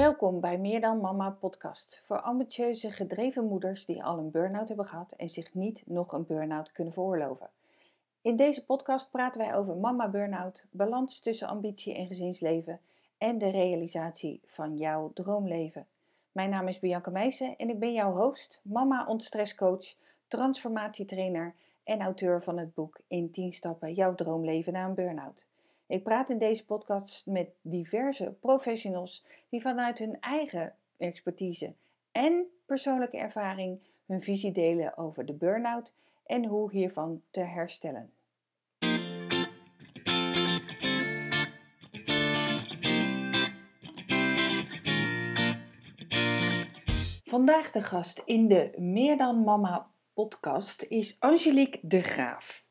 Welkom bij Meer dan Mama podcast voor ambitieuze, gedreven moeders die al een burn-out hebben gehad en zich niet nog een burn-out kunnen veroorloven. In deze podcast praten wij over mama burn-out, balans tussen ambitie en gezinsleven en de realisatie van jouw droomleven. Mijn naam is Bianca Meijsen en ik ben jouw host, mama ontstresscoach, transformatietrainer en auteur van het boek In 10 stappen jouw droomleven na een burn-out. Ik praat in deze podcast met diverse professionals die vanuit hun eigen expertise en persoonlijke ervaring hun visie delen over de burn-out en hoe hiervan te herstellen. Vandaag de gast in de Meer dan Mama podcast is Angelique de Graaf.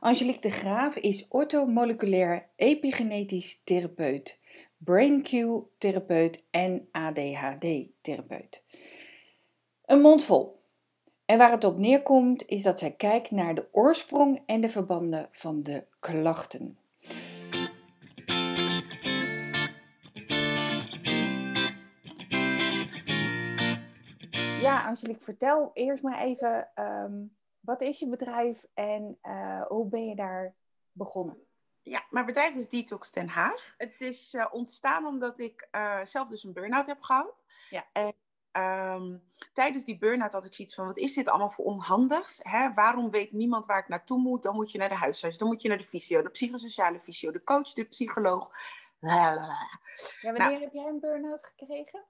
Angelique de Graaf is orthomoleculair epigenetisch therapeut, BrainQ-therapeut en ADHD-therapeut. Een mond vol. En waar het op neerkomt is dat zij kijkt naar de oorsprong en de verbanden van de klachten. Ja, Angelique, vertel eerst maar even ehm, wat is je bedrijf en uh, hoe ben je daar begonnen? Ja, mijn bedrijf is Detox Den Haag. Het is uh, ontstaan omdat ik uh, zelf dus een burn-out heb gehad. Ja. En um, tijdens die burn-out had ik zoiets van, wat is dit allemaal voor onhandigs? Hè? Waarom weet niemand waar ik naartoe moet? Dan moet je naar de huisarts, dan moet je naar de fysio, de psychosociale fysio, de coach, de psycholoog. Ja, wanneer nou, heb jij een burn-out gekregen?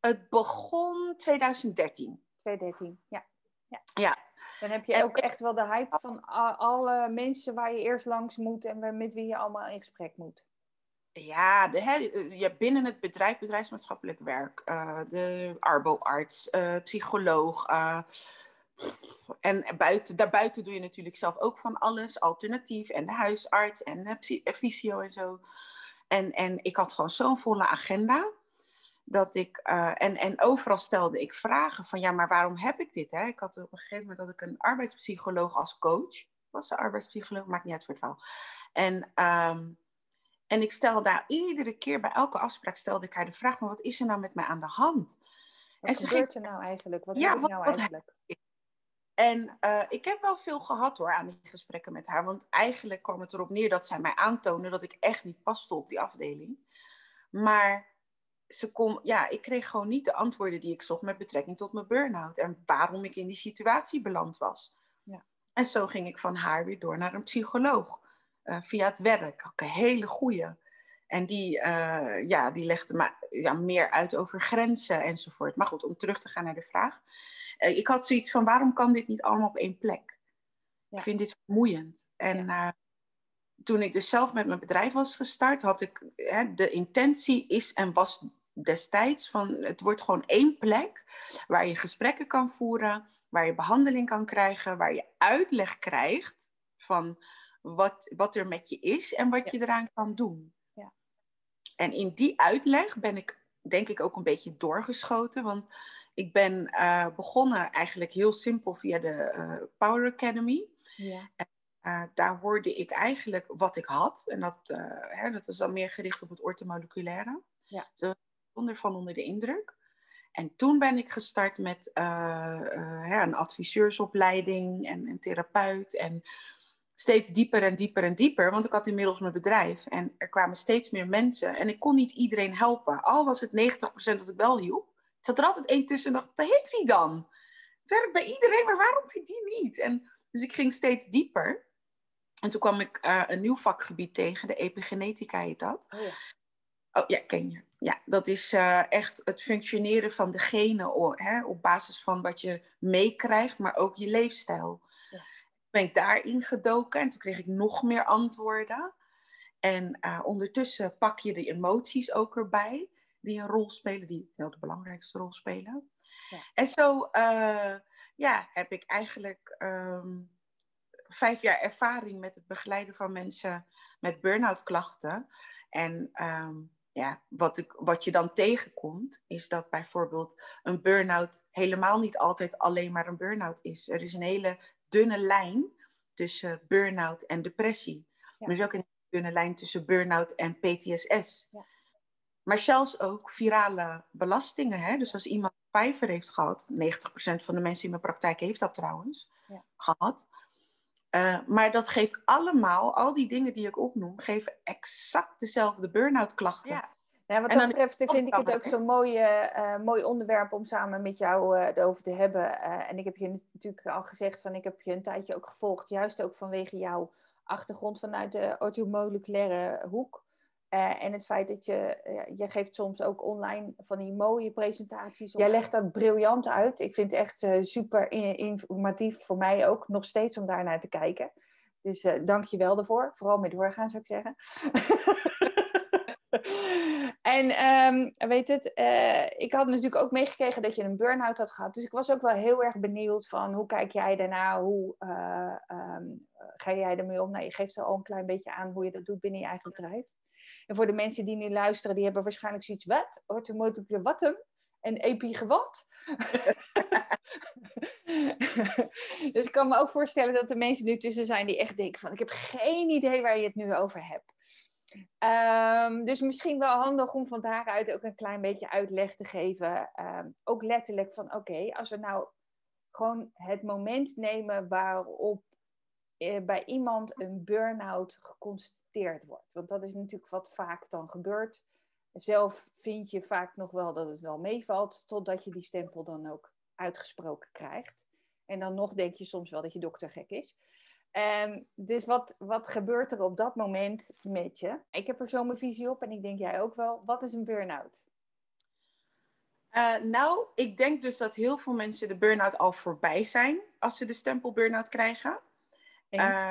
Het begon 2013. 2013, ja. Ja. ja. Dan heb je ook echt wel de hype van alle mensen waar je eerst langs moet en met wie je allemaal in gesprek moet. Ja, de, je binnen het bedrijf, bedrijfsmaatschappelijk werk, uh, de arboarts, uh, psycholoog. Uh, en buiten, daarbuiten doe je natuurlijk zelf ook van alles, alternatief en de huisarts en fysio en zo. En, en ik had gewoon zo'n volle agenda dat ik, uh, en, en overal stelde ik vragen van ja, maar waarom heb ik dit? Hè? Ik had op een gegeven moment dat ik een arbeidspsycholoog als coach. Was ze arbeidspsycholoog? Maakt niet uit voor het verhaal. En, um, en ik stelde daar iedere keer bij elke afspraak stelde ik haar de vraag, maar wat is er nou met mij aan de hand? Wat en gebeurt er nou eigenlijk? Wat ja, wat, nou eigenlijk? En uh, ik heb wel veel gehad hoor aan die gesprekken met haar. Want eigenlijk kwam het erop neer dat zij mij aantoonde dat ik echt niet paste op die afdeling. Maar ze kon, ja, ik kreeg gewoon niet de antwoorden die ik zocht met betrekking tot mijn burn-out en waarom ik in die situatie beland was. Ja. En zo ging ik van haar weer door naar een psycholoog uh, via het werk. Ook een hele goeie. En die, uh, ja, die legde me ja, meer uit over grenzen enzovoort. Maar goed, om terug te gaan naar de vraag. Uh, ik had zoiets van, waarom kan dit niet allemaal op één plek? Ja. Ik vind dit vermoeiend. En ja toen ik dus zelf met mijn bedrijf was gestart, had ik hè, de intentie is en was destijds van het wordt gewoon één plek waar je gesprekken kan voeren, waar je behandeling kan krijgen, waar je uitleg krijgt van wat, wat er met je is en wat je eraan kan doen. Ja. En in die uitleg ben ik denk ik ook een beetje doorgeschoten, want ik ben uh, begonnen eigenlijk heel simpel via de uh, Power Academy. Ja. Uh, daar hoorde ik eigenlijk wat ik had. En dat, uh, hè, dat was dan meer gericht op het ortomoleculaire. Ja. Dus van onder de indruk. En toen ben ik gestart met uh, een adviseursopleiding en een therapeut. En steeds dieper en dieper en dieper. Want ik had inmiddels mijn bedrijf. En er kwamen steeds meer mensen. En ik kon niet iedereen helpen. Al was het 90% dat ik wel hielp. zat er altijd één tussen en dacht, wat heeft hij dan? Het werkt bij iedereen, maar waarom bij die niet? En, dus ik ging steeds dieper. En toen kwam ik uh, een nieuw vakgebied tegen, de epigenetica heet dat. Oh ja. Oh ja, ken je. Ja, dat is uh, echt het functioneren van de genen op, hè, op basis van wat je meekrijgt, maar ook je leefstijl. Ja. Ben ik daarin gedoken en toen kreeg ik nog meer antwoorden. En uh, ondertussen pak je de emoties ook erbij, die een rol spelen, die wel de belangrijkste rol spelen. Ja. En zo uh, ja, heb ik eigenlijk um, vijf jaar ervaring met het begeleiden van mensen met burn-out klachten. En um, ja, wat, ik, wat je dan tegenkomt, is dat bijvoorbeeld een burn-out helemaal niet altijd alleen maar een burn-out is. Er is een hele dunne lijn tussen burn-out en depressie. Ja. Er is ook een dunne lijn tussen burn-out en PTSS. Ja. Maar zelfs ook virale belastingen. Hè? Dus als iemand vijver heeft gehad, 90% van de mensen in mijn praktijk heeft dat trouwens ja. gehad. Uh, maar dat geeft allemaal, al die dingen die ik opnoem, geven exact dezelfde burn-out klachten. Ja. Ja, wat dat betreft vind ik het ook zo'n mooi, uh, mooi onderwerp om samen met jou uh, erover te hebben. Uh, en ik heb je natuurlijk al gezegd van ik heb je een tijdje ook gevolgd, juist ook vanwege jouw achtergrond vanuit de orthomoleculaire hoek. En het feit dat je, je geeft soms ook online van die mooie presentaties. Jij legt dat briljant uit. Ik vind het echt super informatief voor mij ook nog steeds om daar naar te kijken. Dus dank je wel daarvoor. Vooral met doorgaan zou ik zeggen. en um, weet het, ik had natuurlijk ook meegekregen dat je een burn-out had gehad. Dus ik was ook wel heel erg benieuwd van hoe kijk jij daarna? Hoe um, ga jij ermee om? Nou, je geeft al een klein beetje aan hoe je dat doet binnen je eigen bedrijf. En voor de mensen die nu luisteren, die hebben waarschijnlijk zoiets, wat? Automotive wat hem? En epi gewat? dus ik kan me ook voorstellen dat er mensen nu tussen zijn die echt denken van, ik heb geen idee waar je het nu over hebt. Um, dus misschien wel handig om van daaruit ook een klein beetje uitleg te geven. Um, ook letterlijk van oké, als we nou gewoon het moment nemen waarop eh, bij iemand een burn-out geconstateerd wordt. Want dat is natuurlijk wat vaak dan gebeurt. Zelf vind je vaak nog wel dat het wel meevalt, totdat je die stempel dan ook uitgesproken krijgt. En dan nog denk je soms wel dat je dokter gek is. Um, dus wat, wat gebeurt er op dat moment met je? Ik heb er zo mijn visie op en ik denk jij ook wel. Wat is een burn-out? Uh, nou, ik denk dus dat heel veel mensen de burn-out al voorbij zijn als ze de stempel burn-out krijgen. Uh,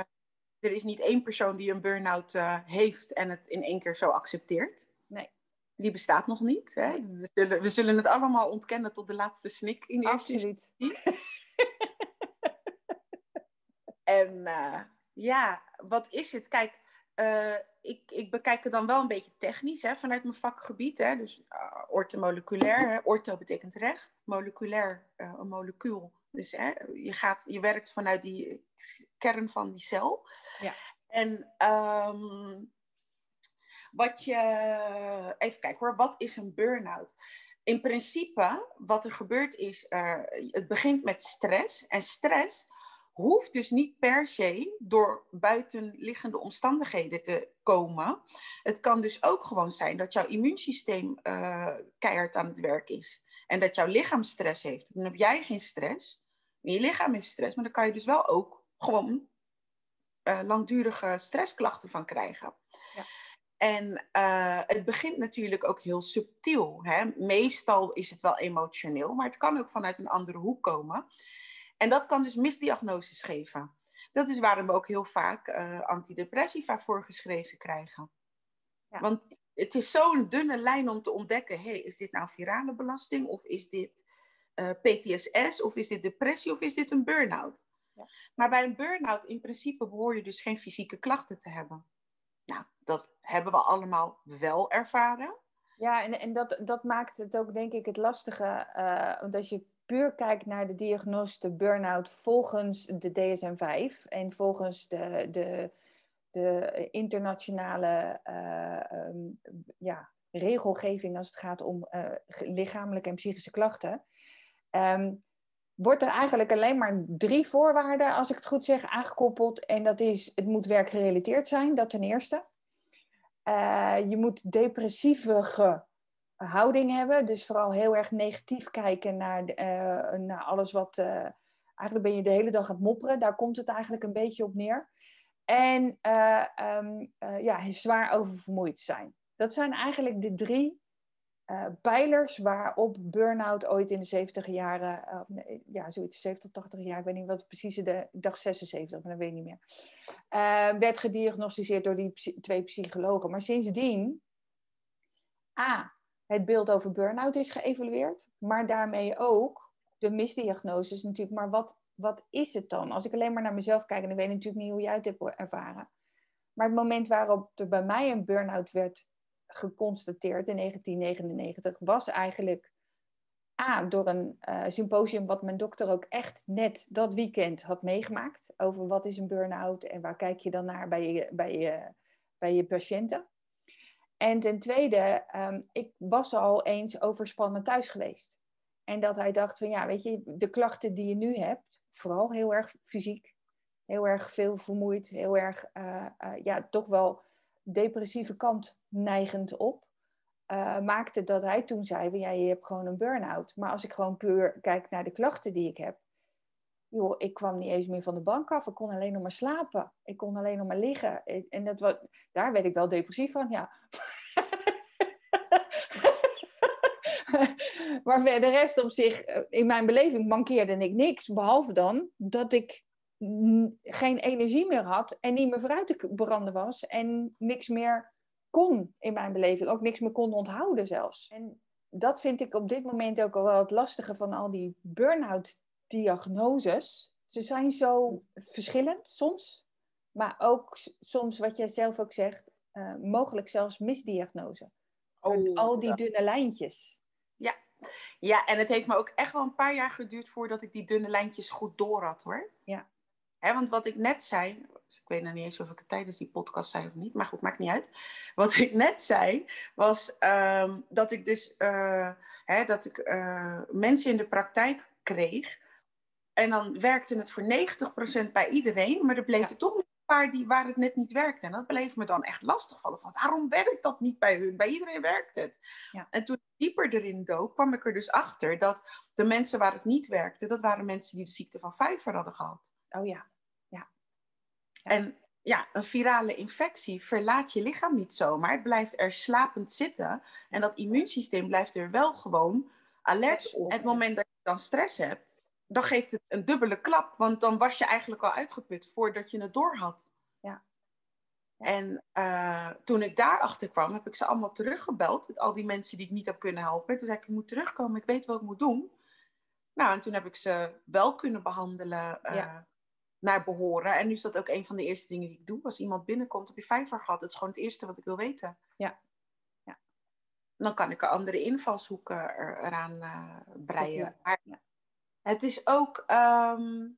er is niet één persoon die een burn-out uh, heeft en het in één keer zo accepteert. Nee. Die bestaat nog niet. Hè? We, zullen, we zullen het allemaal ontkennen tot de laatste snik in eerste Absoluut. En uh, ja, wat is het? Kijk, uh, ik, ik bekijk het dan wel een beetje technisch hè, vanuit mijn vakgebied. Hè, dus ortomoleculair. Hè, ortho betekent recht, moleculair een molecuul. Dus hè, je, gaat, je werkt vanuit die kern van die cel. Ja. En um, wat je. Even kijken hoor, wat is een burn-out? In principe, wat er gebeurt is, het begint met stress. En stress hoeft dus niet per se door buitenliggende omstandigheden te komen. Het kan dus ook gewoon zijn dat jouw immuunsysteem uh, keihard aan het werk is. En dat jouw lichaam stress heeft. Dan heb jij geen stress. Je lichaam heeft stress, maar dan kan je dus wel ook gewoon uh, langdurige stressklachten van krijgen. Ja. En uh, het begint natuurlijk ook heel subtiel. Hè? Meestal is het wel emotioneel, maar het kan ook vanuit een andere hoek komen. En dat kan dus misdiagnoses geven. Dat is waarom we ook heel vaak uh, antidepressiva voorgeschreven krijgen. Ja. Want het is zo'n dunne lijn om te ontdekken: hey, is dit nou virale belasting? Of is dit uh, eh, PTSS? Of is dit depressie? Of is dit een burn-out? Ja. Maar bij een burn-out in principe behoor je dus geen fysieke klachten te hebben. Nou, dat hebben we allemaal wel ervaren. Ja, en, en dat, dat maakt het ook denk ik het lastige. Uh, want als je puur kijkt naar de diagnose burn-out volgens de DSM-5 en volgens de, de, de internationale uh, um, ja, regelgeving als het gaat om uh, lichamelijke en psychische klachten, um, wordt er eigenlijk alleen maar drie voorwaarden, als ik het goed zeg, aangekoppeld. En dat is, het moet werkgerelateerd zijn, dat ten eerste. Uh, je moet depressieve houding hebben. Dus vooral heel erg negatief kijken naar, naar alles wat. Uh, eigenlijk ben je de hele dag aan het mopperen. Daar komt het eigenlijk een beetje op neer. En um, ja, zwaar oververmoeid zijn. Dat zijn eigenlijk de drie pijlers waarop burn-out ooit in de 70 jaren, ja, zoiets, 70, 80 jaar, ik weet niet wat precies, de, dacht 76, maar dat weet ik niet meer, werd gediagnosticeerd door die twee psychologen. Maar sindsdien, A, het beeld over burn-out is geëvalueerd, maar daarmee ook de misdiagnoses natuurlijk. Maar wat, wat is het dan? Als ik alleen maar naar mezelf kijk, en ik weet natuurlijk niet hoe jij het hebt ervaren. Maar het moment waarop er bij mij een burn-out werd geconstateerd in 1999, was eigenlijk A, door een uh, symposium wat mijn dokter ook echt net dat weekend had meegemaakt. Over wat is een burn-out en waar kijk je dan naar bij je, bij je, bij je patiënten. En ten tweede, ehm, ik was al eens overspannen thuis geweest. En dat hij dacht van ja, weet je, de klachten die je nu hebt, vooral heel erg fysiek, heel erg veel vermoeid, heel erg, uh, uh, ja, toch wel depressieve kant neigend op. Uh, maakte dat hij toen zei: ja, je hebt gewoon een burn-out. Maar als ik gewoon puur kijk naar de klachten die ik heb, joh, ik kwam niet eens meer van de bank af. Ik kon alleen nog maar slapen. Ik kon alleen nog maar liggen. En dat was, daar werd ik wel depressief van, ja. maar de rest op zich, in mijn beleving mankeerde ik niks. Behalve dan dat ik geen energie meer had en niet meer vooruit te branden was en niks meer kon in mijn beleving. Ook niks meer kon onthouden zelfs. En dat vind ik op dit moment ook al wel het lastige van al die burn-out diagnoses. Ze zijn zo verschillend soms, maar ook soms wat jij zelf ook zegt, uh, mogelijk zelfs misdiagnose. Oh, al die dunne lijntjes. Ja. ja, en het heeft me ook echt wel een paar jaar geduurd voordat ik die dunne lijntjes goed door had hoor. Ja. Hè, want wat ik net zei, dus ik weet nog niet eens of ik het tijdens die podcast zei of niet, maar goed, maakt niet uit. Wat ik net zei, was um, dat ik dus uh, hè, dat ik uh, mensen in de praktijk kreeg. En dan werkte het voor 90% bij iedereen, maar er bleven ja. toch een paar die, waar het net niet werkte. En dat bleef me dan echt lastig vallen. Van, waarom werkt dat niet bij hun? Bij iedereen werkt het. Ja. En toen ik dieper erin dook, kwam ik er dus achter dat de mensen waar het niet werkte, dat waren mensen die de ziekte van Vijver hadden gehad. Oh ja. En ja, een virale infectie verlaat je lichaam niet zomaar. Het blijft er slapend zitten. En dat immuunsysteem blijft er wel gewoon alert op. het moment dat je dan stress hebt, dan geeft het een dubbele klap. Want dan was je eigenlijk al uitgeput voordat je het door had. Ja. ja. En uh, toen ik daarachter kwam, heb ik ze allemaal teruggebeld. Al die mensen die ik niet heb kunnen helpen. Toen zei ik, ik moet terugkomen, ik weet wat ik moet doen. Nou, en toen heb ik ze wel kunnen behandelen uh, ja. Naar behoren. En nu is dat ook een van de eerste dingen die ik doe. Als iemand binnenkomt, heb je vijver gehad? Dat is gewoon het eerste wat ik wil weten. Ja. ja. Dan kan ik er andere invalshoeken er, eraan uh, breien. Maar het is ook... Um,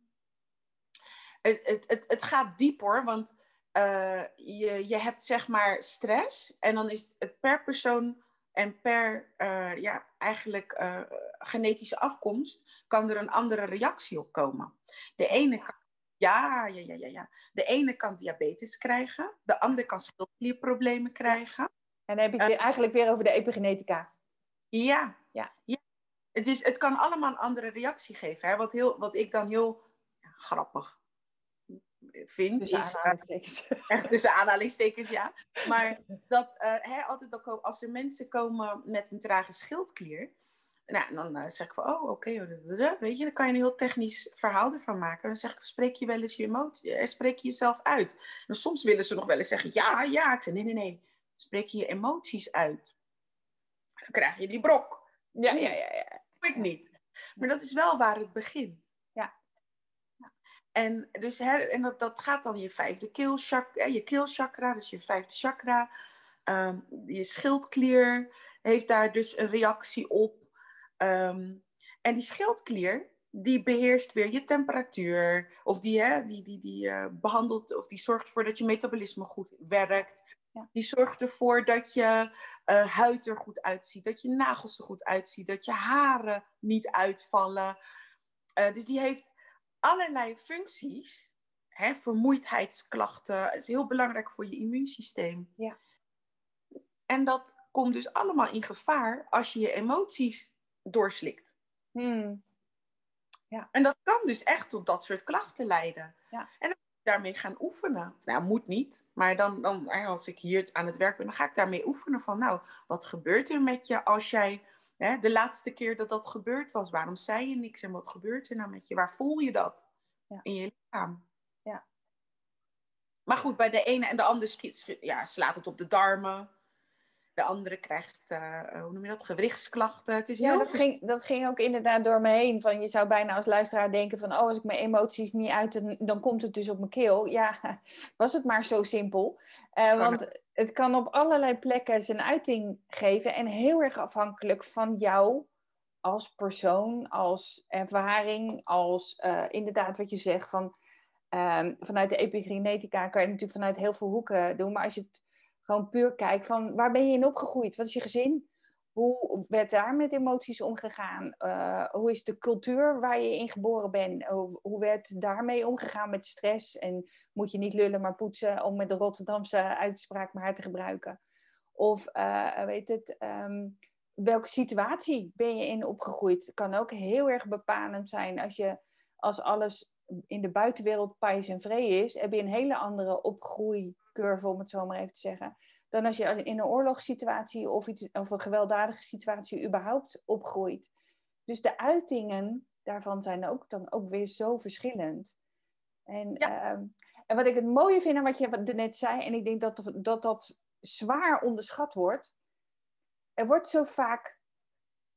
het, het, het, het gaat diep hoor, want uh, je, je hebt zeg maar stress. En dan is het per persoon en per uh, ja, eigenlijk uh, genetische afkomst kan er een andere reactie op komen. De ene kan, ja, ja, ja, ja, ja. De ene kan diabetes krijgen, de andere kan schildklierproblemen krijgen. En dan heb je het weer, eigenlijk weer over de epigenetica. Ja, ja. ja. Het, is, het kan allemaal een andere reactie geven. Hè? Wat, heel, wat ik dan heel ja, grappig vind. Tussen is, aanhalingstekens. Uh, echt tussen aanhalingstekens, ja. Maar dat uh, hè, altijd ook, als er mensen komen met een trage schildklier. Nou, dan uh, zeg ik van, oh, oké, okay, weet je, dan kan je een heel technisch verhaal ervan maken. Dan zeg ik, spreek je wel eens je emotie, spreek je jezelf uit. En soms willen ze nog wel eens zeggen, ja, ja. Ik zeg, nee, nee, nee, spreek je je emoties uit. Dan krijg je die brok. Ja, ja, ja. ja. Dat doe ik niet. Maar dat is wel waar het begint. Ja. En, dus, hè, en dat, dat gaat dan je vijfde keelchakra, je keelchakra, dus je vijfde chakra. Um, je schildklier heeft daar dus een reactie op. Um, en die schildklier, die beheerst weer je temperatuur. Of die, hè, die, die, die uh, behandelt, of die zorgt ervoor dat je metabolisme goed werkt. Ja. Die zorgt ervoor dat je uh, huid er goed uitziet, dat je nagels er goed uitziet, dat je haren niet uitvallen. Uh, dus die heeft allerlei functies. Hè, vermoeidheidsklachten. Het is heel belangrijk voor je immuunsysteem. Ja. En dat komt dus allemaal in gevaar als je je emoties doorslikt. Hmm. Ja. En dat kan dus echt tot dat soort klachten leiden. Ja. En dan moet je daarmee gaan oefenen. Nou, moet niet. Maar dan, dan, als ik hier aan het werk ben, dan ga ik daarmee oefenen van, nou, wat gebeurt er met je als jij Hè, de laatste keer dat dat gebeurd was, waarom zei je niks en wat gebeurt er nou met je? Waar voel je dat ja. in je lichaam? Ja. Maar goed, bij de ene en de andere ja, slaat het op de darmen. De andere krijgt, uh, hoe noem je dat, gewrichtsklachten. Het is ja, heel dat ging, dat ging ook inderdaad door me heen. Van, je zou bijna als luisteraar denken van... oh, als ik mijn emoties niet uit, dan komt het dus op mijn keel. Ja, was het maar zo simpel. Uh, want het kan op allerlei plekken zijn uiting geven... en heel erg afhankelijk van jou als persoon, als ervaring... als uh, inderdaad wat je zegt van... vanuit de epigenetica kan je natuurlijk vanuit heel veel hoeken doen. Maar als je het Gewoon puur kijk van waar ben je in opgegroeid? Wat is je gezin? Hoe werd daar met emoties omgegaan? Uh, hoe is de cultuur waar je in geboren bent? Hoe, werd daarmee omgegaan met stress? En moet je niet lullen, maar poetsen om met de Rotterdamse uitspraak maar te gebruiken? Of uh, weet het, um, welke situatie ben je in opgegroeid? Kan ook heel erg bepalend zijn als je als alles in de buitenwereld pijs en vree is, heb je een hele andere opgroeicurve, om het zo maar even te zeggen, dan als je in een oorlogssituatie of, iets, of een gewelddadige situatie überhaupt opgroeit. Dus de uitingen daarvan zijn ook dan ook weer zo verschillend. En, ehm, en wat ik het mooie vind aan wat je net zei, en ik denk dat dat, dat zwaar onderschat wordt, er wordt zo vaak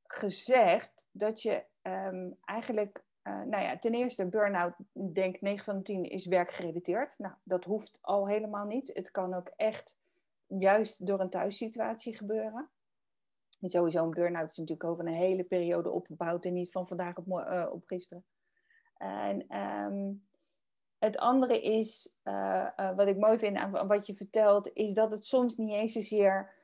gezegd dat je um, eigenlijk uh, nou ja, ten eerste, burn-out, denk 9 van de 10 is werkgerelateerd. Nou, dat hoeft al helemaal niet. Het kan ook echt juist door een thuissituatie gebeuren. En sowieso een burn-out is natuurlijk over een hele periode opgebouwd en niet van vandaag op, uh, op gisteren. En um, het andere is, uh, wat ik mooi vind aan wat je vertelt, is dat het soms niet eens zozeer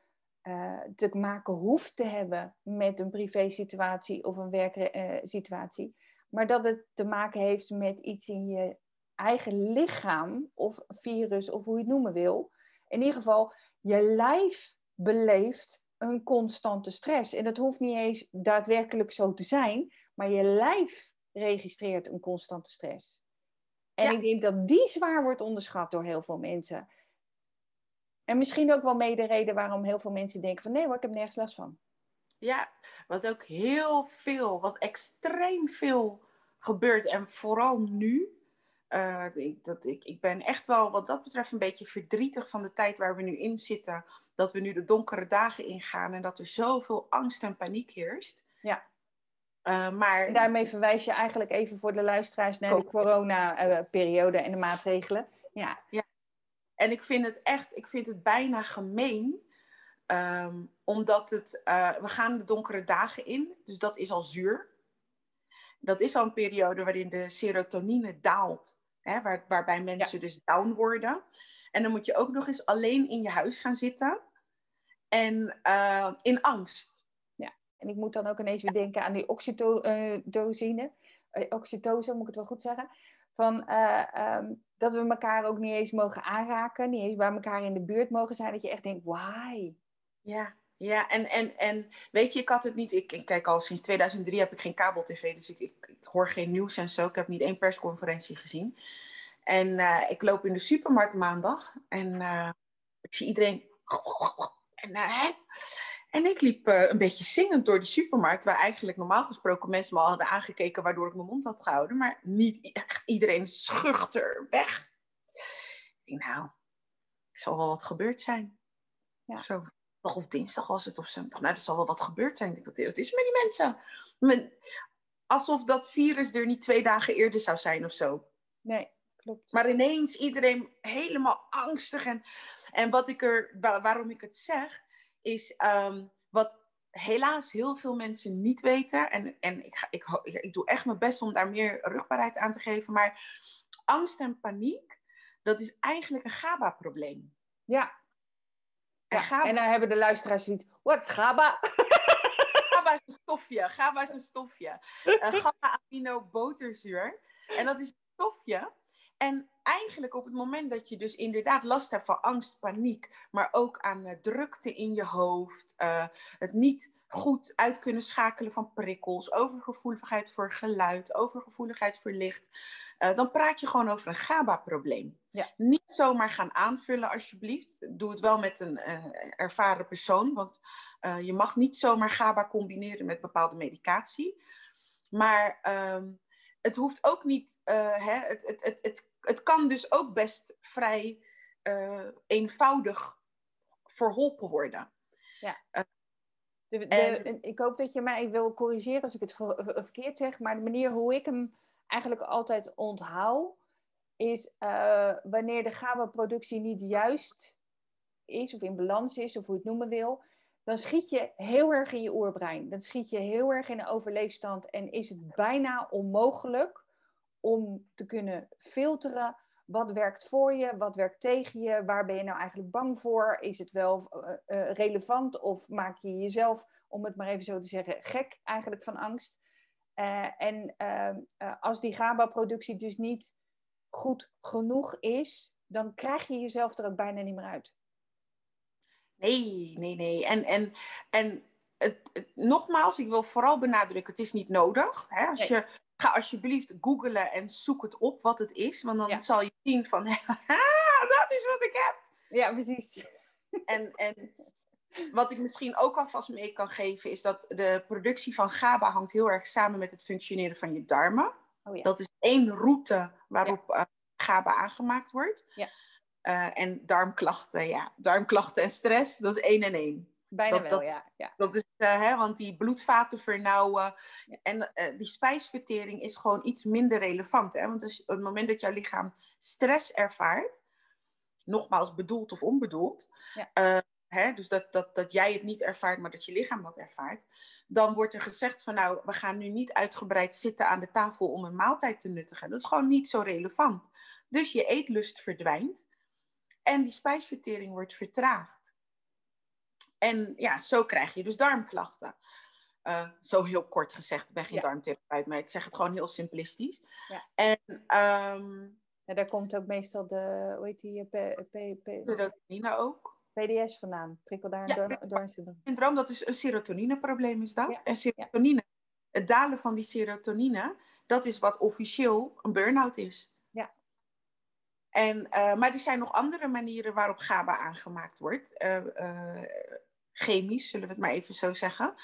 te maken hoeft te hebben met een privé situatie of een werksituatie maar dat het te maken heeft met iets in je eigen lichaam of virus of hoe je het noemen wil. In ieder geval, je lijf beleeft een constante stress. En dat hoeft niet eens daadwerkelijk zo te zijn, maar je lijf registreert een constante stress. En ik denk dat die zwaar wordt onderschat door heel veel mensen. En misschien ook wel mee de reden waarom heel veel mensen denken van nee hoor, ik heb nergens last van. Ja, wat ook heel veel, wat extreem veel gebeurt. En vooral nu. Uh, ik, dat, ik, ik ben echt wel wat dat betreft een beetje verdrietig van de tijd waar we nu in zitten. Dat we nu de donkere dagen ingaan en dat er zoveel angst en paniek heerst. Ja. Uh, maar... En daarmee verwijs je eigenlijk even voor de luisteraars naar de corona-periode en de maatregelen. Ja. ja. En ik vind het echt, ik vind het bijna gemeen Um, omdat het, uh, we gaan de donkere dagen in, dus dat is al zuur. Dat is al een periode waarin de serotonine daalt, hè, waar, waarbij mensen dus down worden. En dan moet je ook nog eens alleen in je huis gaan zitten en uh, in angst. Ja, en ik moet dan ook ineens weer denken aan die oxytocine, uh, oxytose, moet ik het wel goed zeggen. Van, um, dat we elkaar ook niet eens mogen aanraken, niet eens bij elkaar in de buurt mogen zijn. Dat je echt denkt, why? Ja, ja en, en, en weet je, ik had het niet. Ik, ik kijk al sinds 2003 heb ik geen kabel-tv, dus ik, ik, ik, hoor geen nieuws en zo. Ik heb niet één persconferentie gezien. En uh, ik loop in de supermarkt maandag en uh, ik zie iedereen. En, uh, en ik liep een beetje zingend door die supermarkt, waar eigenlijk normaal gesproken mensen me al hadden aangekeken, waardoor ik mijn mond had gehouden. Maar niet echt iedereen schuchter weg. Ik denk, nou, er zal wel wat gebeurd zijn. Ja. Zo of dinsdag was het of zo. Nou, er zal wel wat gebeurd zijn. Ik dacht, wat is er met die mensen? alsof dat virus er niet twee dagen eerder zou zijn of zo. Nee, klopt. Maar ineens iedereen helemaal angstig. En, en wat ik er, waarom ik het zeg, is um, wat helaas heel veel mensen niet weten. En, en ik, ga, ik, ik, ik doe echt mijn best om daar meer rugbaarheid aan te geven. Maar angst en paniek, dat is eigenlijk een GABA-probleem. Ja, en, en dan hebben de luisteraars zoiets, wat, GABA? GABA is een stofje, GABA is een stofje. Uh, GABA-amino-boterzuur. En dat is een stofje. En eigenlijk op het moment dat je dus inderdaad last hebt van angst, paniek, maar ook aan uh, drukte in je hoofd, uh, het niet goed uit kunnen schakelen van prikkels, overgevoeligheid voor geluid, overgevoeligheid voor licht, uh, dan praat je gewoon over een GABA-probleem. Ja. Niet zomaar gaan aanvullen, alsjeblieft. Doe het wel met een ervaren persoon, want je mag niet zomaar GABA combineren met bepaalde medicatie. Maar um, het hoeft ook niet, hè, het, het, het, het, het kan dus ook best vrij eenvoudig verholpen worden. Ja. De, de, ik hoop dat je mij wil corrigeren als ik het verkeerd zeg, maar de manier hoe ik hem eigenlijk altijd onthoud, is wanneer de GABA-productie niet juist is of in balans is, of hoe je het noemen wil, dan schiet je heel erg in je oerbrein. Dan schiet je heel erg in de overleefstand en is het bijna onmogelijk om te kunnen filteren wat werkt voor je, wat werkt tegen je, waar ben je nou eigenlijk bang voor? Is het wel uh, relevant of maak je jezelf, om het maar even zo te zeggen, gek eigenlijk van angst? Uh, en ehm, als die GABA-productie dus niet goed genoeg is, dan krijg je jezelf er ook bijna niet meer uit. Nee, nee, nee. En, en, en het, nogmaals, ik wil vooral benadrukken, het is niet nodig. Hè? Als je, ga alsjeblieft googlen en zoek het op wat het is. Want dan zal je zien van, dat is wat ik heb. Ja, precies. En, en wat ik misschien ook alvast mee kan geven, is dat de productie van GABA hangt heel erg samen met het functioneren van je darmen. Oh ja. Dat is één route waarop ja. uh, GABA aangemaakt wordt. Ja. Uh, en darmklachten, ja, darmklachten en stress, dat is één en één. Bijna wel, ja. ja. Dat is, uh, hè, want die bloedvaten vernauwen en uh, die spijsvertering is gewoon iets minder relevant. Hè? Want als, op het moment dat jouw lichaam stress ervaart, nogmaals bedoeld of onbedoeld, ja. hè, dus dat, dat, dat jij het niet ervaart, maar dat je lichaam dat ervaart, dan wordt er gezegd van nou, we gaan nu niet uitgebreid zitten aan de tafel om een maaltijd te nuttigen. Dat is gewoon niet zo relevant. Dus je eetlust verdwijnt en die spijsvertering wordt vertraagd. En ja, zo krijg je dus darmklachten. Uh, zo heel kort gezegd, ik ben geen ja. darmtherapeut, maar ik zeg het gewoon heel simplistisch. Ja. En um, ja, daar komt ook meestal de, hoe heet die, serotonine ook. PDS vandaan, prikkeldarm ja, darmsyndroom. Syndroom, dat is een serotonineprobleem is dat. En serotonine, het dalen van die serotonine, dat is wat officieel een burn-out is. En, uh, maar er zijn nog andere manieren waarop GABA aangemaakt wordt. Uh, uh, chemisch, zullen we het maar even zo zeggen.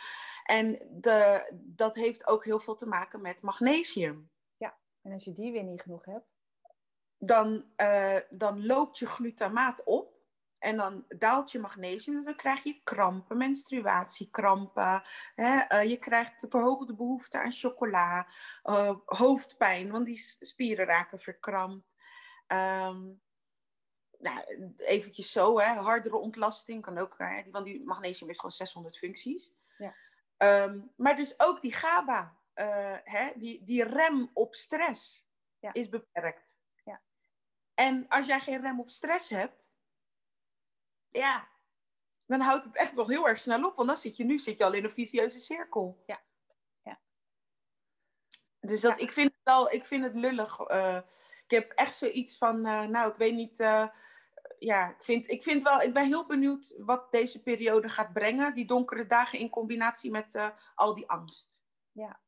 En de, dat heeft ook heel veel te maken met magnesium. Ja, en als je die weer niet genoeg hebt? Dan, dan loopt je glutamaat op. En dan daalt je magnesium, dus dan krijg je krampen, menstruatiekrampen. Hè? je krijgt verhoogde behoefte aan chocola, hoofdpijn, want die spieren raken verkrampt. Um, nou, eventjes zo, hè, hardere ontlasting kan ook, hè, want die magnesium heeft gewoon 600 functies. Ja. Um, maar dus ook die GABA, uh, hè, die, die rem op stress ja. is beperkt. Ja. En als jij geen rem op stress hebt, ja, dan houdt het echt nog heel erg snel op. Want dan zit je nu zit je al in een vicieuze cirkel. Ja. ja. Dus dat, ik, vind het wel, ik vind het lullig. Uh, ik heb echt zoiets van, uh, nou, ik weet niet. Uh, ja, ik vind, ik vind wel, ik ben heel benieuwd wat deze periode gaat brengen. Die donkere dagen in combinatie met al die angst. Ja,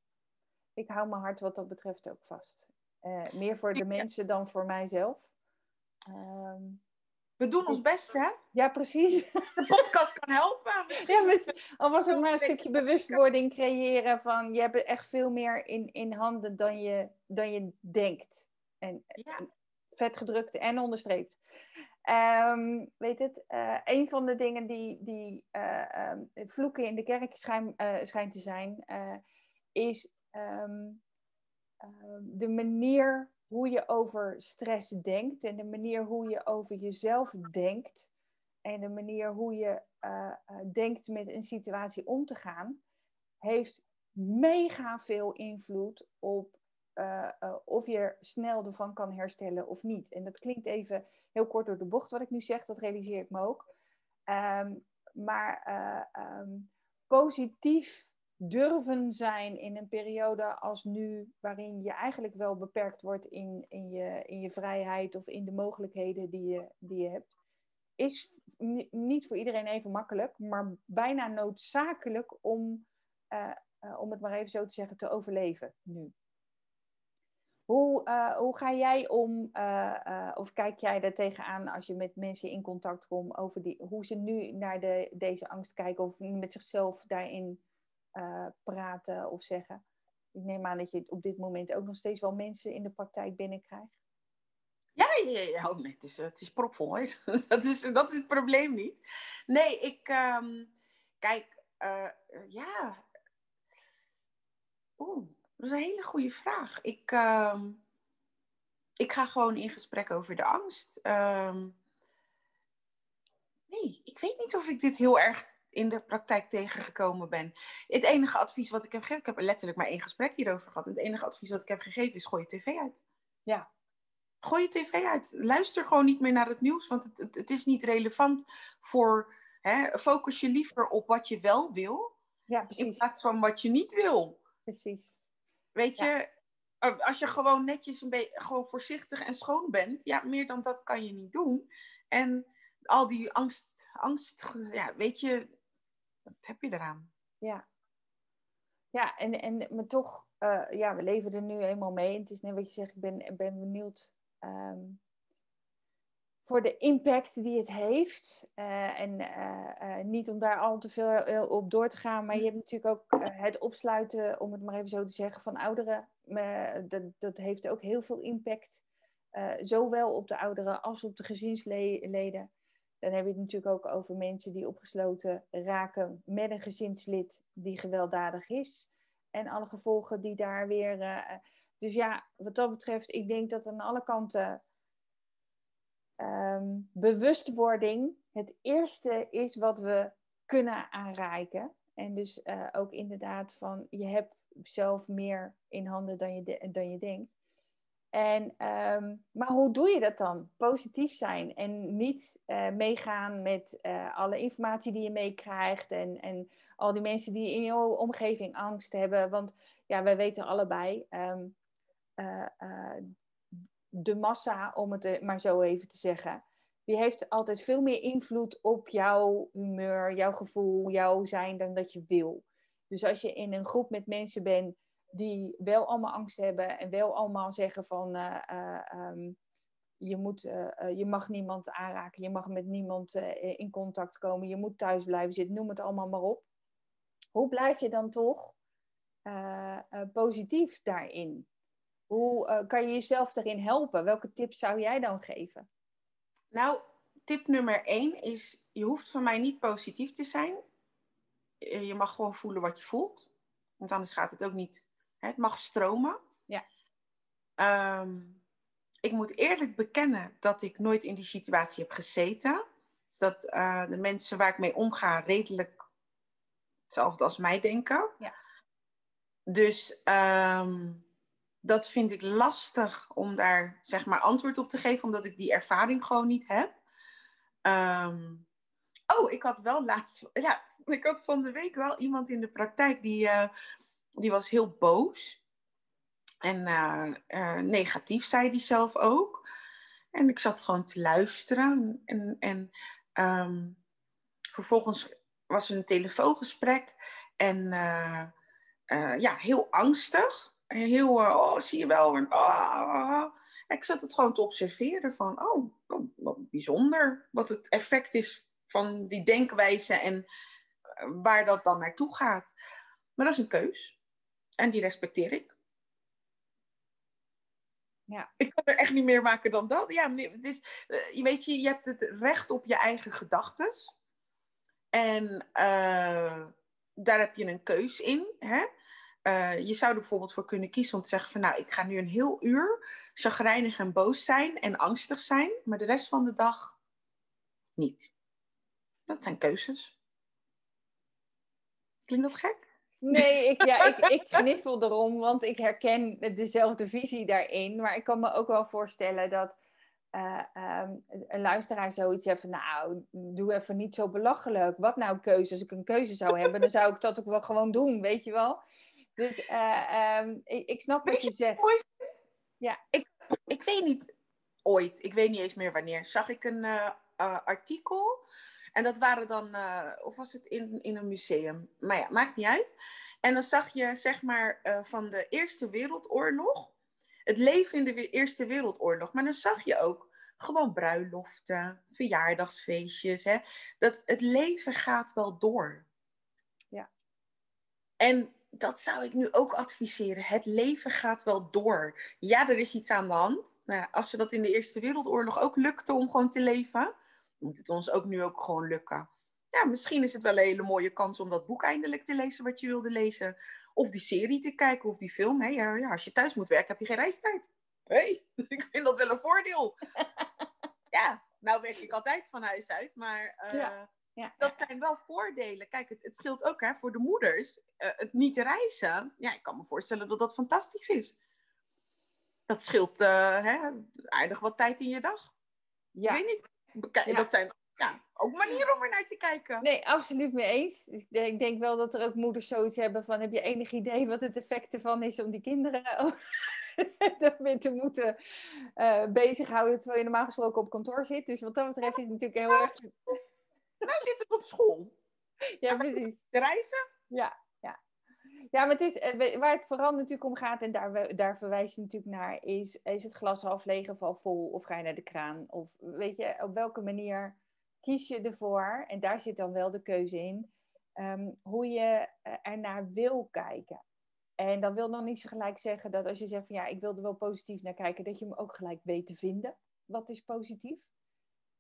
ik hou mijn hart wat dat betreft ook vast. meer voor de mensen dan voor mijzelf. Um, we doen ons best, hè? Ja, precies. De podcast kan helpen. Ja, al was het maar een stukje bewustwording creëren van je hebt echt veel meer in, in handen dan je, dan je denkt. En, ja. vet gedrukt en onderstreept. Um, weet het, uh, een van de dingen die, die uh, um, vloeken in de kerk schijn, uh, schijnt te zijn, is um, de manier hoe je over stress denkt en de manier hoe je over jezelf denkt en de manier hoe je denkt met een situatie om te gaan, heeft mega veel invloed op uh, of je snel ervan kan herstellen of niet. En dat klinkt even heel kort door de bocht wat ik nu zeg, dat realiseer ik me ook. Um, maar um, positief durven zijn in een periode als nu, waarin je eigenlijk wel beperkt wordt in, in, je, in je vrijheid of in de mogelijkheden die je, die je hebt, is niet voor iedereen even makkelijk, maar bijna noodzakelijk om, om het maar even zo te zeggen, te overleven nu. Hoe, uh, hoe ga jij om, of kijk jij daar tegenaan als je met mensen in contact komt over die, hoe ze nu naar de, deze angst kijken of met zichzelf daarin praten of zeggen? Ik neem aan dat je op dit moment ook nog steeds wel mensen in de praktijk binnenkrijgt. Ja, ja, ja. Oh, het, is, het is propvol dat, is, dat is het probleem niet. Nee, ik, um, kijk, ja. Oeh dat is een hele goede vraag. Ik, uh, ik ga gewoon in gesprek over de angst. Uh, nee, ik weet niet of ik dit heel erg in de praktijk tegengekomen ben. Het enige advies wat ik heb gegeven, ik heb letterlijk maar één gesprek hierover gehad. Het enige advies wat ik heb gegeven is: gooi je tv uit. Ja. Gooi je tv uit. Luister gewoon niet meer naar het nieuws, want het, het, het is niet relevant voor. Hè, focus je liever op wat je wel wil, Ja, in plaats van wat je niet wil. precies. Weet Ja. je, als je gewoon netjes een beetje gewoon voorzichtig en schoon bent, ja, meer dan dat kan je niet doen. En al die angst, angst, ja, weet je, wat heb je eraan? Ja. Ja, en, en maar toch, eh, ja, we leven er nu eenmaal mee. En het is net wat je zegt, ik ben, ben benieuwd ehm, voor de impact die het heeft. Eh, en eh, niet om daar al te veel op door te gaan, maar je hebt natuurlijk ook het opsluiten, om het maar even zo te zeggen, van ouderen. Dat, dat heeft ook heel veel impact, zowel op de ouderen als op de gezinsleden. Dan heb je het natuurlijk ook over mensen die opgesloten raken met een gezinslid die gewelddadig is. En alle gevolgen die daar weer. eh, dus ja, wat dat betreft, ik denk dat aan alle kanten ehm, bewustwording het eerste is wat we kunnen aanreiken. En dus eh, ook inderdaad van je hebt zelf meer in handen dan je, dan je denkt. En, ehm, maar hoe doe je dat dan? Positief zijn en niet eh, meegaan met eh, alle informatie die je meekrijgt en, en al die mensen die in jouw omgeving angst hebben. Want ja, wij weten allebei, ehm, eh, de massa, om het maar zo even te zeggen, die heeft altijd veel meer invloed op jouw humeur, jouw gevoel, jouw zijn dan dat je wil. Dus als je in een groep met mensen bent die wel allemaal angst hebben en wel allemaal zeggen van eh, eh, ehm, je, moet, eh, je mag niemand aanraken, je mag met niemand in contact komen, je moet thuis blijven zitten, noem het allemaal maar op. Hoe blijf je dan toch positief daarin? Hoe kan je jezelf daarin helpen? Welke tips zou jij dan geven? Nou, tip nummer één is, je hoeft van mij niet positief te zijn. Je mag gewoon voelen wat je voelt. Want anders gaat het ook niet. Het mag stromen. Ja. Ehm, ik moet eerlijk bekennen dat ik nooit in die situatie heb gezeten. Dus dat eh, de mensen waar ik mee omga redelijk hetzelfde als mij denken. Ja. Dus ehm, dat vind ik lastig om daar zeg maar antwoord op te geven, omdat ik die ervaring gewoon niet heb. Ehm, oh, ik had wel laatst, ja, ik had van de week wel iemand in de praktijk die, eh, die was heel boos. En eh, eh, negatief zei die zelf ook. En ik zat gewoon te luisteren. En, en ehm, vervolgens was er een telefoongesprek. En eh, ja, heel angstig. Heel, oh, zie je wel. En, ah. Ik zat het gewoon te observeren van, oh, wat, bijzonder. Wat het effect is van die denkwijze en waar dat dan naartoe gaat. Maar dat is een keus. En die respecteer ik. Ja. Ik kan er echt niet meer maken dan dat. Ja, het is, eh, je weet je, je hebt het recht op je eigen gedachtes. En eh, daar heb je een keus in. Hè? Eh, je zou er bijvoorbeeld voor kunnen kiezen om te zeggen van nou, ik ga nu een heel uur chagrijnig en boos zijn en angstig zijn, maar de rest van de dag niet. Dat zijn keuzes. Klinkt dat gek? Nee, ik, ja, ik, ik kniffel erom, want ik herken dezelfde visie daarin. Maar ik kan me ook wel voorstellen dat eh, ehm, een luisteraar zoiets heeft van... Nou, doe even niet zo belachelijk. Wat nou keuze? Als ik een keuze zou hebben, dan zou ik dat ook wel gewoon doen, weet je wel? Dus eh, ehm, ik, ik snap wat je je zegt. Ja. Ik, ik weet niet, ooit, ik weet niet eens meer wanneer, zag ik een eh, artikel. En dat waren dan, eh, of was het in, in een museum? Maar ja, maakt niet uit. En dan zag je, zeg maar, eh, van de Eerste Wereldoorlog, het leven in de Eerste Wereldoorlog. Maar dan zag je ook gewoon bruiloften, verjaardagsfeestjes. Hè? Dat het leven gaat wel door. Ja. En dat zou ik nu ook adviseren. Het leven gaat wel door. Ja, er is iets aan de hand. Nou, als ze dat in de Eerste Wereldoorlog ook lukte om gewoon te leven, moet het ons ook nu ook gewoon lukken. Ja, misschien is het wel een hele mooie kans om dat boek eindelijk te lezen wat je wilde lezen. Of die serie te kijken of die film. Hè? Ja, ja, als je thuis moet werken, heb je geen reistijd. Hé, hey, ik vind dat wel een voordeel. ja, nou werk ik altijd van huis uit, maar eh, Ja. Ja, dat zijn wel voordelen. Kijk, het, het scheelt ook hè, voor de moeders. eh, het niet reizen. Ja, ik kan me voorstellen dat dat fantastisch is. Dat scheelt uh, hè, aardig wat tijd in je dag. Ja. Ik weet niet. Bekijk, Dat zijn ja, ook manieren om er naar te kijken. Nee, absoluut mee eens. Ik denk wel dat er ook moeders zoiets hebben van... heb je enig idee wat het effect ervan is om die kinderen daarmee te moeten uh, bezighouden... terwijl je normaal gesproken op kantoor zit. Dus wat dat betreft is het natuurlijk heel erg... Nou zit ik op school. Ja, precies. Reizen. Ja, ja. Maar het is, eh, waar het vooral natuurlijk om gaat, en daar, daar verwijs je natuurlijk naar, is, is het glas half leeg of al vol, of ga je naar de kraan? Of weet je, op welke manier kies je ervoor, en daar zit dan wel de keuze in, ehm, hoe je eh, ernaar wil kijken. En dat wil nog niet gelijk zeggen dat als je zegt van ja, ik wil er wel positief naar kijken, dat je hem ook gelijk weet te vinden. Wat is positief?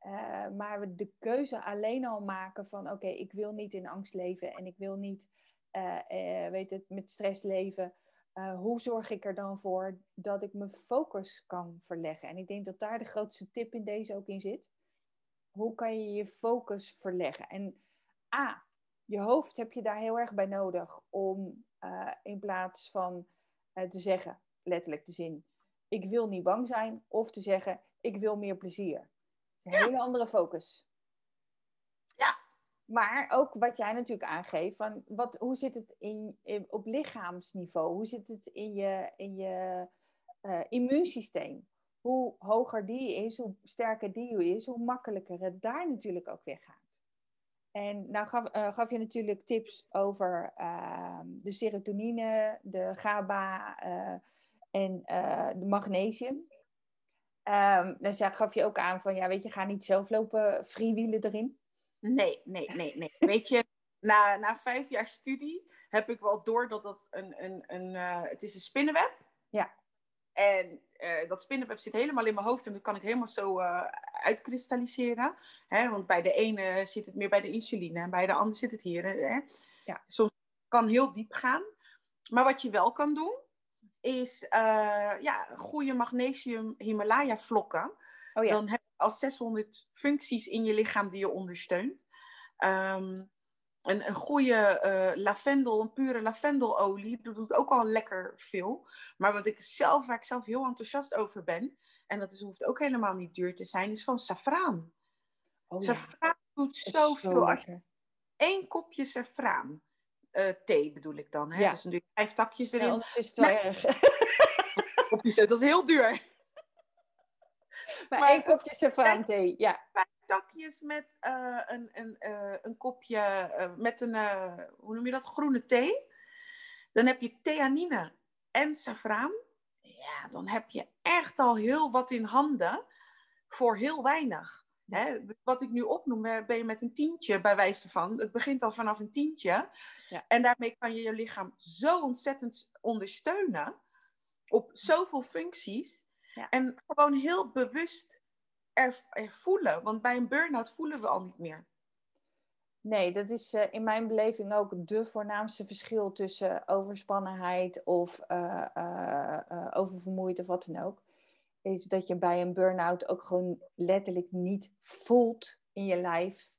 Uh, maar de keuze alleen al maken van oké, ik wil niet in angst leven en ik wil niet uh, weet het, met stress leven. hoe zorg ik er dan voor dat ik mijn focus kan verleggen? En ik denk dat daar de grootste tip in deze ook in zit hoe kan je je focus verleggen? En A, je hoofd heb je daar heel erg bij nodig om uh, in plaats van uh, te zeggen, letterlijk de zin, ik wil niet bang zijn, of te zeggen, ik wil meer plezier. Dat is een ja. hele andere focus. Maar ook wat jij natuurlijk aangeeft, van wat, hoe zit het in, op lichaamsniveau? Hoe zit het in je, in je uh, immuunsysteem? hoe hoger die is, hoe sterker die is, hoe makkelijker het daar natuurlijk ook weer gaat. En nou gaf, gaf je natuurlijk tips over uh, de serotonine, de GABA uh, en eh, de magnesium. Um, ja, gaf je ook aan van, ja, weet je, ga niet zelf lopen freewheelen erin. Nee, nee, nee, nee. weet je, na, na vijf jaar studie heb ik wel door dat dat een, een, een het is een spinnenweb. Ja. En uh, dat spinnenweb zit helemaal in mijn hoofd en dat kan ik helemaal zo uh, uitkristalliseren. Hè? Want bij de ene zit het meer bij de insuline en bij de andere zit het hier. Hè? Ja. Soms kan heel diep gaan. Maar wat je wel kan doen, is ja, goede magnesium Himalaya vlokken. Oh ja. Dan heb je al 600 functies in je lichaam die je ondersteunt. Um, een, een goede uh, lavendel, een pure lavendelolie, dat doet ook al lekker veel. Maar wat ik zelf, waar ik zelf heel enthousiast over ben, en dat is, hoeft ook helemaal niet duur te zijn, is gewoon safraan. Oh, safraan doet zoveel. Zo Eén kopje safraan. Uh, thee bedoel ik dan. Hè? Ja. Dus je vijf takjes erin. Ja, anders is het wel erg. kopjes, dat is heel duur. Maar, maar één kopje safraan thee, ja takjes met uh, een, een, uh, een kopje, uh, met een, hoe noem je dat, groene thee. Dan heb je theanine en saffraan. Ja, dan heb je echt al heel wat in handen voor heel weinig. Hè? Wat ik nu opnoem, ben je met een tientje bij wijze van. Het begint al vanaf een tientje. Ja. En daarmee kan je je lichaam zo ontzettend ondersteunen op zoveel functies. Ja. En gewoon heel bewust er, voelen. Want bij een burn-out voelen we al niet meer. Nee, dat is uh, in mijn beleving ook de voornaamste verschil tussen overspannenheid of uh, uh, oververmoeid of wat dan ook. Is dat je bij een burn-out ook gewoon letterlijk niet voelt in je lijf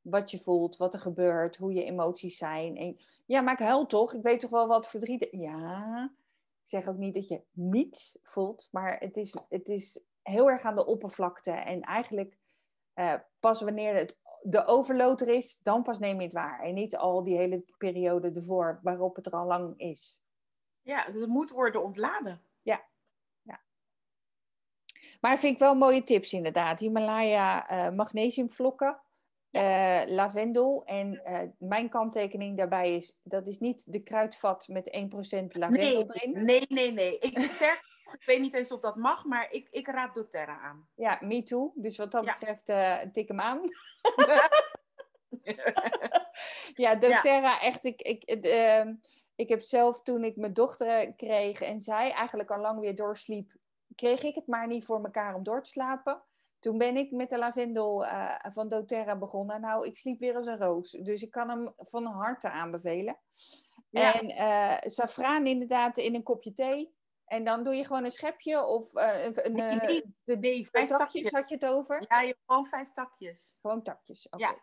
wat je voelt, wat er gebeurt, hoe je emoties zijn. En, ja, maar ik huil toch? Ik weet toch wel wat verdriet. Ja, zeg ook niet dat je niets voelt, maar het is, het is heel erg aan de oppervlakte. En eigenlijk uh, pas wanneer het de overload er is, dan pas neem je het waar. En niet al die hele periode ervoor waarop het er al lang is. Ja, het moet worden ontladen. Ja. ja. Maar vind ik wel mooie tips inderdaad. Himalaya uh, magnesiumvlokken. Uh, lavendel. En mijn kanttekening daarbij is, dat is niet de kruidvat met 1% lavendel nee, erin. Nee, nee, nee. Ik sterk ik weet niet eens of dat mag, maar ik, ik raad doTERRA aan. Ja, me too. Dus wat dat betreft, uh, tik hem aan. ja, doTERRA, echt. Ik, ik, uh, ik heb zelf toen ik mijn dochter kreeg en zij eigenlijk al lang weer doorsliep, kreeg ik het maar niet voor elkaar om door te slapen. Toen ben ik met de lavendel uh, van doTERRA begonnen. Nou, ik sliep weer als een roos. Dus ik kan hem van harte aanbevelen. Ja. En uh, safraan inderdaad in een kopje thee. En dan doe je gewoon een schepje of uh, een, nee, de, nee, vijf takjes, had je het over? Ja, je gewoon vijf takjes. Gewoon takjes, oké. Ja.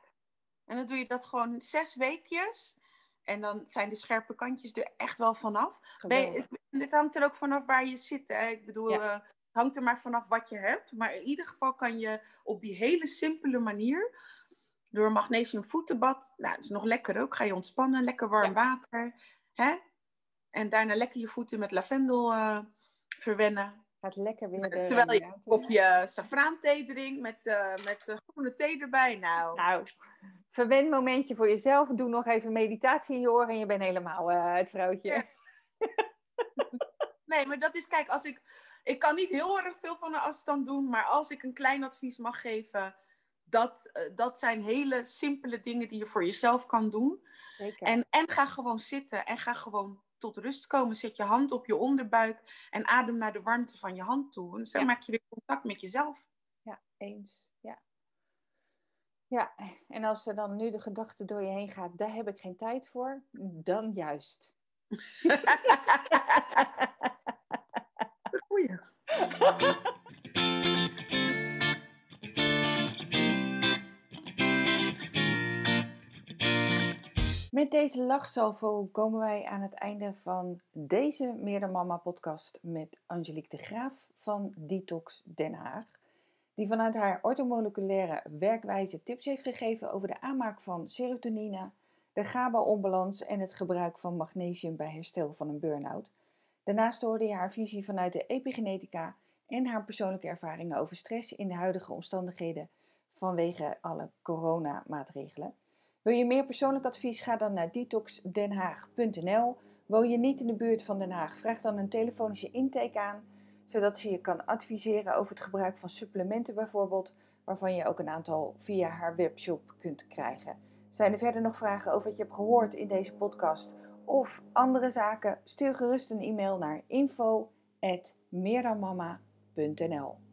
En dan doe je dat gewoon zes weekjes. En dan zijn de scherpe kantjes er echt wel vanaf. Ben je, het hangt er ook vanaf waar je zit. Hè? Ik bedoel, ja. Hangt er maar vanaf wat je hebt. Maar in ieder geval kan je op die hele simpele manier door magnesium voetenbad. Nou, dat is nog lekker ook. Ga je ontspannen, lekker warm water. Hè? En daarna lekker je voeten met lavendel uh, verwennen. Gaat lekker weer de Terwijl je een kopje safraanthee drinkt met, uh, met groene thee erbij. Nou, nou verwen momentje voor jezelf. Doe nog even meditatie in je oren en je bent helemaal uh, het vrouwtje. nee, maar dat is, kijk, als ik... Ik kan niet heel erg veel van de afstand doen, maar als ik een klein advies mag geven dat, uh, dat zijn hele simpele dingen die je voor jezelf kan doen. Zeker. En, en ga gewoon zitten en ga gewoon tot rust komen. Zet je hand op je onderbuik en adem naar de warmte van je hand toe. En zo maak je weer contact met jezelf. Ja, eens. Ja. ja, en als er dan nu de gedachte door je heen gaat, daar heb ik geen tijd voor, dan juist. Met deze lachsalvo komen wij aan het einde van deze Meer Mama podcast met Angelique de Graaf van Detox Den Haag. Die vanuit haar ortomoleculaire werkwijze tips heeft gegeven over de aanmaak van serotonine, de GABA-onbalans en het gebruik van magnesium bij herstel van een burn-out. Daarnaast hoorde je haar visie vanuit de epigenetica en haar persoonlijke ervaringen over stress in de huidige omstandigheden vanwege alle coronamaatregelen. Wil je meer persoonlijk advies? Ga dan naar detoxdenhaag.nl. Woon je niet in de buurt van Den Haag? Vraag dan een telefonische intake aan, zodat ze je kan adviseren over het gebruik van supplementen bijvoorbeeld, waarvan je ook een aantal via haar webshop kunt krijgen. Zijn er verder nog vragen over wat je hebt gehoord in deze podcast of andere zaken? Stuur gerust een e-mail naar info@meerdanmama.nl.